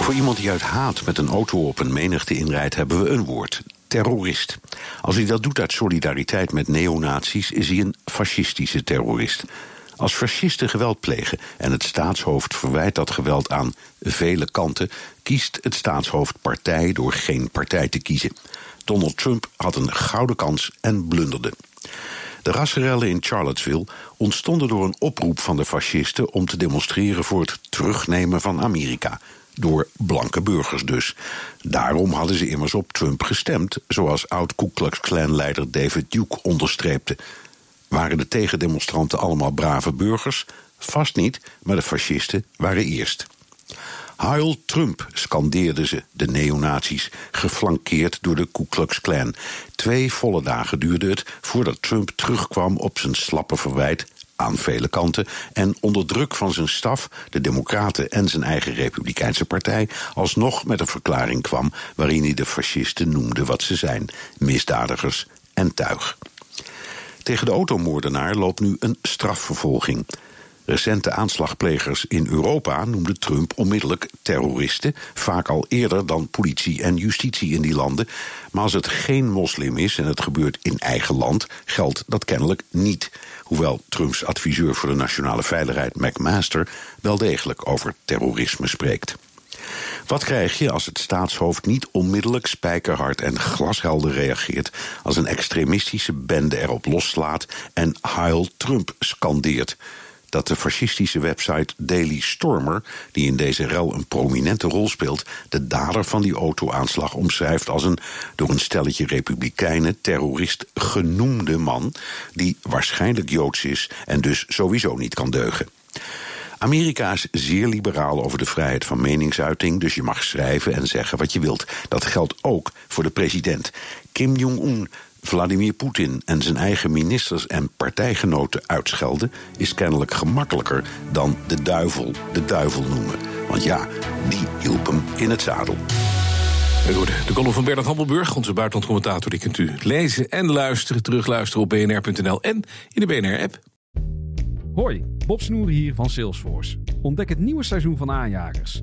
Voor iemand die uit haat met een auto op een menigte inrijdt, hebben we een woord: terrorist. Als hij dat doet uit solidariteit met neonazies, is hij een fascistische terrorist. Als fascisten geweld plegen en het staatshoofd verwijt dat geweld aan vele kanten, kiest het staatshoofd partij door geen partij te kiezen. Donald Trump had een gouden kans en blunderde. De rassenrellen in Charlottesville ontstonden door een oproep van de fascisten om te demonstreren voor het terugnemen van Amerika. Door blanke burgers dus. Daarom hadden ze immers op Trump gestemd, zoals oud-Ku Klux Klan-leider David Duke onderstreepte. Waren de tegendemonstranten allemaal brave burgers? Vast niet, maar de fascisten waren eerst. Heil Trump, scandeerden ze, de neonazies, geflankeerd door de Ku Klux Klan. Twee volle dagen duurde het voordat Trump terugkwam op zijn slappe verwijt aan vele kanten en onder druk van zijn staf, de Democraten en zijn eigen Republikeinse partij, alsnog met een verklaring kwam waarin hij de fascisten noemde wat ze zijn: misdadigers en tuig. Tegen de automoordenaar loopt nu een strafvervolging. Recente aanslagplegers in Europa noemde Trump onmiddellijk terroristen, vaak al eerder dan politie en justitie in die landen. Maar als het geen moslim is en het gebeurt in eigen land, geldt dat kennelijk niet. Hoewel Trumps adviseur voor de nationale veiligheid McMaster wel degelijk over terrorisme spreekt. Wat krijg je als het staatshoofd niet onmiddellijk spijkerhard en glashelder reageert als een extremistische bende erop loslaat en Heil Trump scandeert? Dat de fascistische website Daily Stormer, die in deze rel een prominente rol speelt, de dader van die auto-aanslag omschrijft als een door een stelletje republikeinen terrorist genoemde man, die waarschijnlijk joods is en dus sowieso niet kan deugen. Amerika is zeer liberaal over de vrijheid van meningsuiting, dus je mag schrijven en zeggen wat je wilt. Dat geldt ook voor de president. Kim Jong-un Vladimir Poetin en zijn eigen ministers en partijgenoten uitschelden, is kennelijk gemakkelijker dan de duivel de duivel noemen. Want ja, die hielp hem in het zadel. De column van Bernard Hammelburg, onze buitenlandcommentator, die kunt u lezen en luisteren, terugluisteren op bnr.nl en in de BNR-app. Hoi, Bob Snoer hier van Salesforce. Ontdek het nieuwe seizoen van Aanjagers.